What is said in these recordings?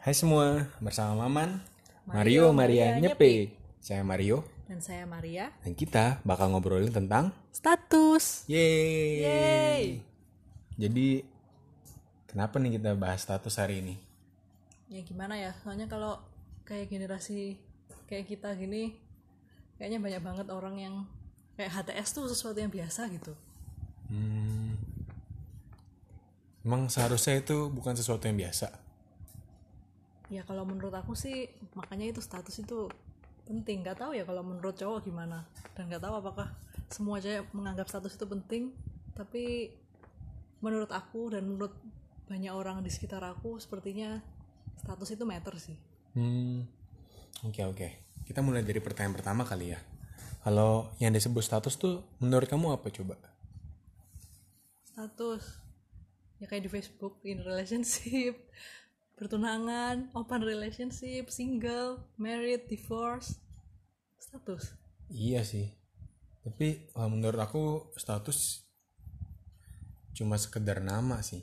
Hai semua, bersama Maman, Mario, Mario, Maria, Maria, Nyepe. Saya Mario, Dan saya Maria. dan kita bakal ngobrolin tentang Status. Yeay. Yeay. Jadi, kenapa nih kita bahas status hari ini? Ya gimana ya? Soalnya kalau kayak generasi kayak kita gini, kayaknya banyak banget orang yang kayak HTS tuh sesuatu yang biasa gitu. Hmm, emang seharusnya itu bukan sesuatu yang biasa. Ya kalau menurut aku sih makanya itu status itu penting. Gak tahu ya kalau menurut cowok gimana. Dan gak tahu apakah semua cewek menganggap status itu penting. Tapi menurut aku dan menurut banyak orang di sekitar aku sepertinya status itu matter sih. Hmm, oke oke. Kita mulai dari pertanyaan pertama kali ya. Kalau yang disebut status tuh menurut kamu apa coba? status ya kayak di Facebook in relationship bertunangan open relationship single married divorce status Iya sih. Tapi kalau menurut aku status cuma sekedar nama sih.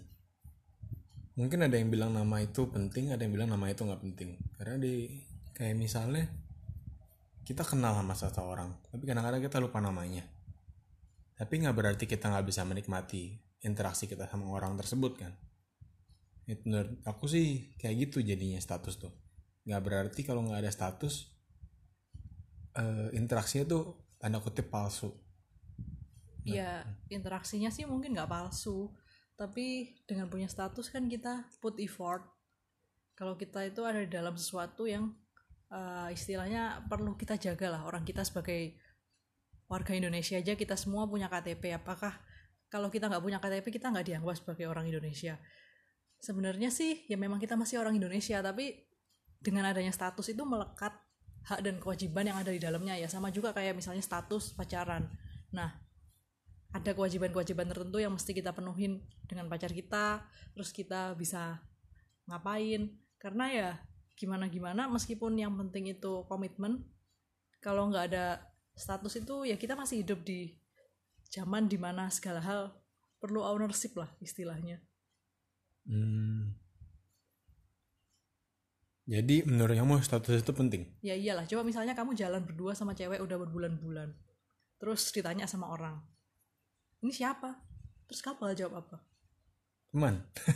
Mungkin ada yang bilang nama itu penting, ada yang bilang nama itu nggak penting. Karena di kayak misalnya kita kenal sama satu orang, tapi kadang-kadang kita lupa namanya. Tapi nggak berarti kita nggak bisa menikmati interaksi kita sama orang tersebut kan. Itu menurut aku sih kayak gitu jadinya status tuh. Nggak berarti kalau nggak ada status eh, interaksinya tuh tanda kutip palsu. ya interaksinya sih mungkin nggak palsu. Tapi dengan punya status kan kita put effort. Kalau kita itu ada di dalam sesuatu yang eh, istilahnya perlu kita jaga lah orang kita sebagai warga Indonesia aja. Kita semua punya KTP apakah kalau kita nggak punya KTP kita nggak dianggap sebagai orang Indonesia sebenarnya sih ya memang kita masih orang Indonesia tapi dengan adanya status itu melekat hak dan kewajiban yang ada di dalamnya ya. Sama juga kayak misalnya status pacaran. Nah ada kewajiban-kewajiban tertentu yang mesti kita penuhin dengan pacar kita terus kita bisa ngapain. Karena ya gimana gimana meskipun yang penting itu komitmen kalau nggak ada status itu ya kita masih hidup di zaman di mana segala hal perlu ownership lah istilahnya Hmm. Jadi menurut kamu status itu penting? ya iyalah coba misalnya kamu jalan berdua sama cewek udah berbulan-bulan terus ditanya sama orang ini siapa? Terus kamu bakal jawab apa? Teman,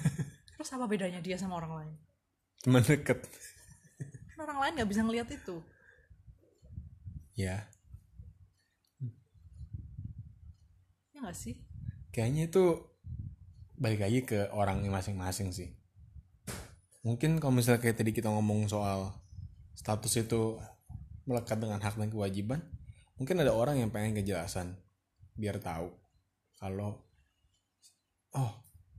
terus apa bedanya dia sama orang lain? Teman deket. kan orang lain nggak bisa ngelihat itu. Ya, ya nggak sih? Kayaknya itu balik lagi ke orangnya masing-masing sih. Mungkin kalau misalnya kayak tadi kita ngomong soal status itu melekat dengan hak dan kewajiban, mungkin ada orang yang pengen kejelasan biar tahu kalau oh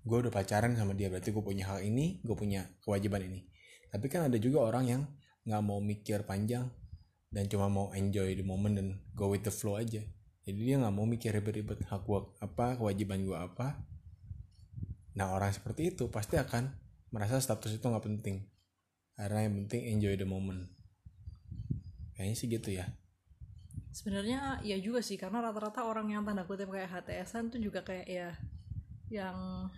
gue udah pacaran sama dia berarti gue punya hak ini gue punya kewajiban ini. Tapi kan ada juga orang yang nggak mau mikir panjang dan cuma mau enjoy the moment dan go with the flow aja. Jadi dia nggak mau mikir ribet-ribet hak gue apa kewajiban gue apa nah orang seperti itu pasti akan merasa status itu nggak penting. Karena yang penting enjoy the moment. Kayaknya sih gitu ya. Sebenarnya ya juga sih karena rata-rata orang yang tanda kutip kayak HTSan tuh juga kayak ya yang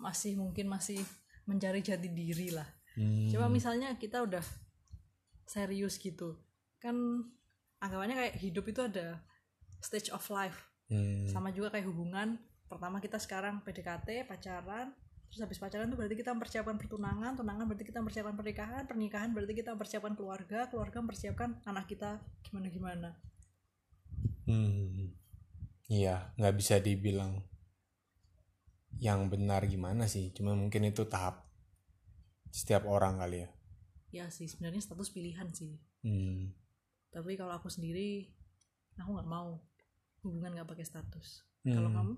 masih mungkin masih mencari jati diri lah. Hmm, coba misalnya kita udah serius gitu kan anggapannya kayak hidup itu ada stage of life. Hmm, sama juga kayak hubungan pertama kita sekarang PDKT pacaran terus habis pacaran tuh berarti kita mempersiapkan pertunangan tunangan berarti kita mempersiapkan pernikahan pernikahan berarti kita mempersiapkan keluarga keluarga mempersiapkan anak kita gimana gimana hmm. iya nggak bisa dibilang yang benar gimana sih cuma mungkin itu tahap setiap orang kali ya ya sih sebenarnya status pilihan sih hmm. tapi kalau aku sendiri aku nggak mau hubungan nggak pakai status kalau Hmm. kamu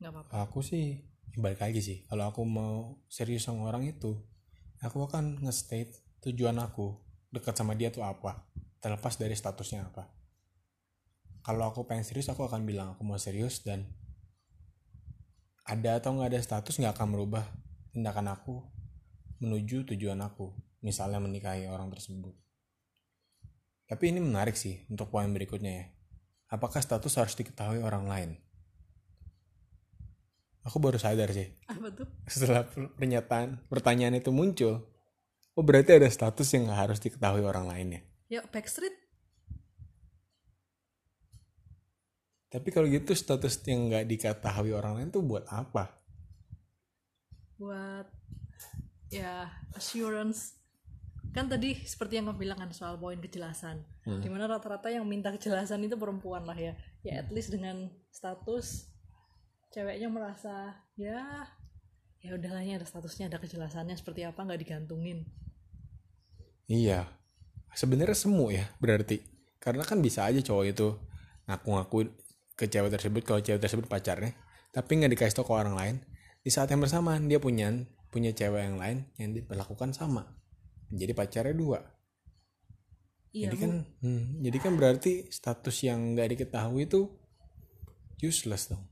nggak apa-apa. Aku sih balik lagi sih. Kalau aku mau serius sama orang itu aku akan nge-state tujuan aku dekat sama dia tuh apa terlepas dari statusnya apa. Kalau aku pengen serius aku akan bilang aku mau serius dan ada atau nggak ada status nggak akan merubah tindakan aku menuju tujuan aku misalnya menikahi orang tersebut. Tapi ini menarik sih untuk poin berikutnya ya. Apakah status harus diketahui orang lain aku baru sadar sih. Apa tuh? Setelah pernyataan pertanyaan itu muncul oh berarti ada status yang nggak harus diketahui orang lain ya? Ya backstreet. Tapi kalau gitu status yang nggak diketahui orang lain tuh buat apa? Buat ya assurance. Kan tadi seperti yang kamu bilang kan soal poin kejelasan. Di mana rata-rata yang minta kejelasan itu perempuan lah ya. Ya at least dengan status ceweknya merasa ya ya udahlah ini ada statusnya ada kejelasannya seperti apa nggak digantungin Iya, sebenarnya semu ya berarti. Karena kan bisa aja cowok itu ngaku-ngaku ke cewek tersebut kalau cewek tersebut pacarnya, tapi nggak dikasih tau ke orang lain. Di saat yang bersamaan dia punya punya cewek yang lain yang diperlakukan sama. Jadi pacarnya dua. iya jadi kan, hmm, jadi kan berarti status yang nggak diketahui itu useless dong.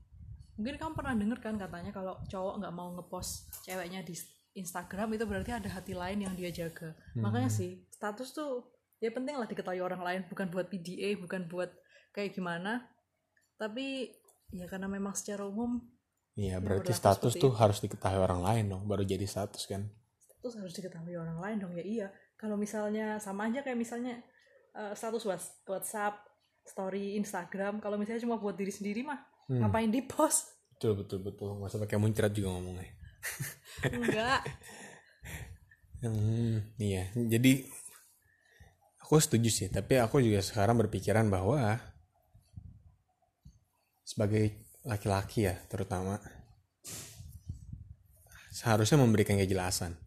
Mungkin kamu pernah denger kan katanya kalau cowok nggak mau ngepost ceweknya di Instagram itu berarti ada hati lain yang dia jaga. Makanya sih status tuh ya penting lah diketahui orang lain bukan buat PDA bukan buat kayak gimana. Tapi ya karena memang secara umum Iya, berarti berlaku status tuh harus diketahui orang lain dong, baru jadi status kan. status harus diketahui orang lain dong ya iya. Kalau misalnya sama aja kayak misalnya eh, status WhatsApp story Instagram kalau misalnya cuma buat diri sendiri mah ngapain di post Betul betul betul, usah pakai muncrat juga ngomongnya. enggak Hmm, iya. Jadi aku setuju sih, tapi aku juga sekarang berpikiran bahwa sebagai laki-laki ya, terutama seharusnya memberikan kejelasan.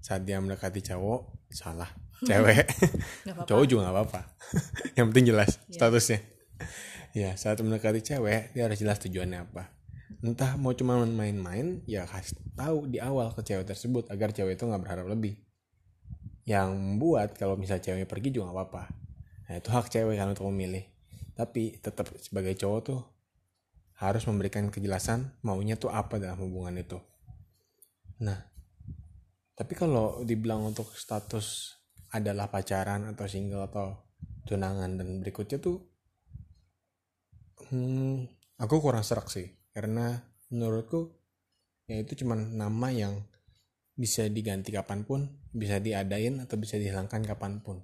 Saat dia mendekati cowok, salah. Cewek, nggak apa-apa cowok juga nggak apa-apa. Yang penting jelas statusnya. Ya, saat mendekati cewek, dia harus jelas tujuannya apa. Entah mau cuma main-main, ya kasih tahu di awal ke cewek tersebut agar cewek itu nggak berharap lebih. Yang membuat kalau misal ceweknya pergi juga nggak apa-apa. Nah itu hak cewek kan untuk memilih. Tapi tetap sebagai cowok tuh harus memberikan kejelasan maunya tuh apa dalam hubungan itu. Nah, tapi kalau dibilang untuk status adalah pacaran atau single atau tunangan dan berikutnya tuh hmm, aku kurang serak sih karena menurutku ya itu cuman nama yang bisa diganti kapan pun bisa diadain atau bisa dihilangkan kapan pun.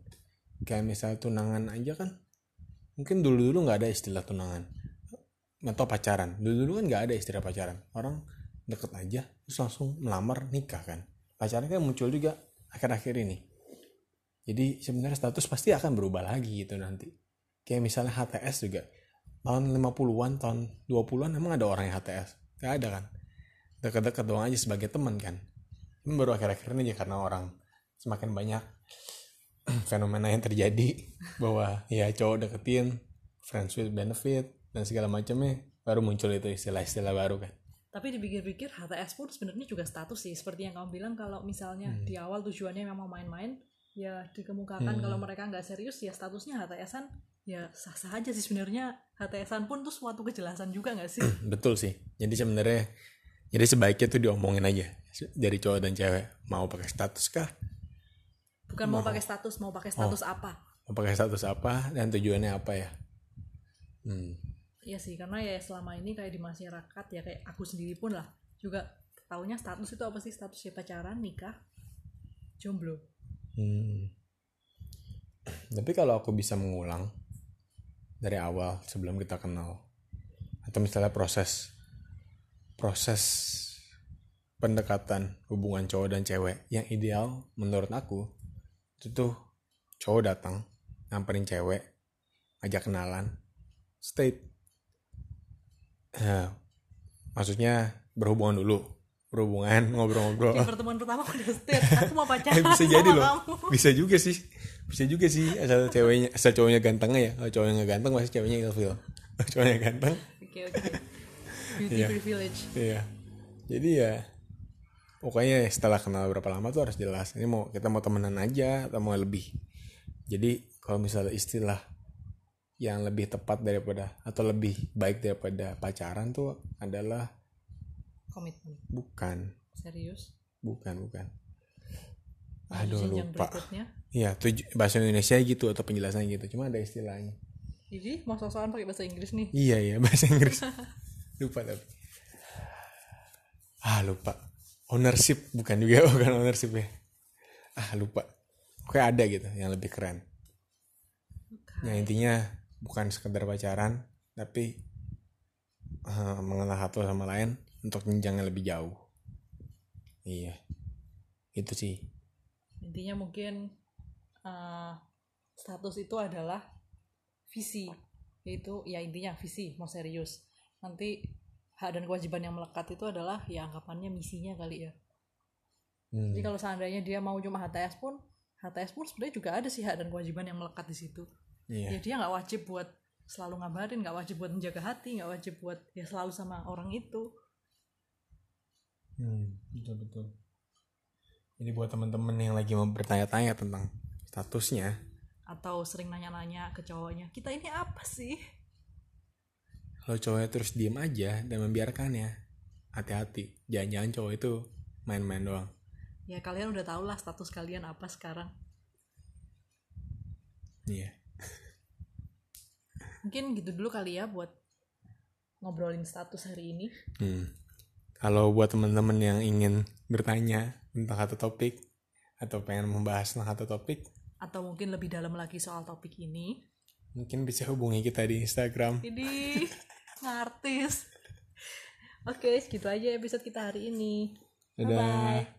Kayak misal tunangan aja kan mungkin dulu dulu nggak ada istilah tunangan. Atau pacaran dulu dulu kan nggak ada istilah pacaran. Orang deket aja terus langsung melamar nikah kan. Pacaran kan muncul juga akhir-akhir ini. Jadi sebenarnya status pasti akan berubah lagi gitu nanti. Kayak misalnya HTS juga tahun 50-an tahun 20-an emang ada orang yang HTS gak ada kan? Dekat-dekat doang aja sebagai teman kan? Ini baru akhir-akhir ini aja karena orang semakin banyak fenomena yang terjadi bahwa ya cowok deketin friends with benefit dan segala macamnya baru muncul itu istilah-istilah baru kan? Tapi dipikir-pikir HTS pun sebenarnya juga status sih. Seperti yang kamu bilang kalau misalnya di awal tujuannya memang main-main ya dikemukakan kalau mereka nggak serius ya statusnya HTSan ya sah-sah aja sih sebenarnya. HTSan pun tuh suatu kejelasan juga nggak sih? Betul sih. Jadi sebenarnya jadi sebaiknya tuh diomongin aja dari cowok dan cewek. Mau pakai status kah? Bukan mau pakai status mau pakai status apa? Mau pakai status apa dan tujuannya apa ya? Hmm. Iya sih karena ya selama ini kayak di masyarakat ya kayak aku sendiri pun lah juga taunya status itu apa sih? Status ya pacaran nikah jomblo. Hmm. Tapi kalau aku bisa mengulang dari awal sebelum kita kenal. Atau misalnya proses proses pendekatan hubungan cowok dan cewek yang ideal menurut aku itu tuh cowok datang nyamperin cewek ajak kenalan state Nah, maksudnya berhubungan dulu berhubungan ngobrol-ngobrol. Pertemuan pertama udah state aku mau pacaran Eh, bisa sama jadi loh. kamu. bisa juga sih bisa juga sih asal ceweknya asal cowoknya ganteng ya. Kalau cowoknya nggak ganteng pasti ceweknya ilfil. Kalau cowoknya ganteng. Oke oke. Beauty Iya. privilege. Iya. Jadi ya pokoknya setelah kenal berapa lama tuh harus jelas. Ini mau kita mau temenan aja atau mau lebih. Jadi kalau misalnya istilah yang lebih tepat daripada atau lebih baik daripada pacaran tuh adalah komitmen. Bukan. Serius? Bukan bukan aduh lupa Iya, tuj- bahasa Indonesia gitu atau penjelasannya gitu. Cuma ada istilahnya. jadi mau soal pakai bahasa Inggris nih Iya, iya, bahasa Inggris. lupa tapi. Ah, lupa. Ownership bukan juga bukan ownership ya. ah lupa kayak ada gitu yang lebih keren yang intinya bukan sekedar pacaran tapi uh, mengenal satu sama lain untuk jenjang yang lebih jauh iya itu sih intinya mungkin uh, status itu adalah visi. Yaitu ya intinya visi mau serius. Nanti hak dan kewajiban yang melekat itu adalah ya anggapannya misinya kali ya. Hmm. jadi kalau seandainya dia mau cuma HTS pun HTS pun sebenarnya juga ada sih hak dan kewajiban yang melekat di situ. Iya. Ya dia nggak wajib buat selalu ngabarin nggak wajib buat menjaga hati nggak wajib buat ya selalu sama orang itu. Hmm, betul betul. Ini buat teman-teman yang lagi mau bertanya-tanya tentang statusnya, atau sering nanya-nanya ke cowoknya kita ini apa sih kalau cowoknya terus diem aja dan membiarkannya, hati-hati. Jangan-jangan cowok itu main-main doang. ya kalian udah tau lah status kalian apa sekarang Iya. mungkin gitu dulu kali ya buat ngobrolin status hari ini Hmm. Kalau buat teman-teman yang ingin bertanya tentang satu topik atau pengen membahas tentang satu topik, atau mungkin lebih dalam lagi soal topik ini mungkin bisa hubungi kita di Instagram. ini ngartis oke segitu aja episode kita hari ini Dadah. bye bye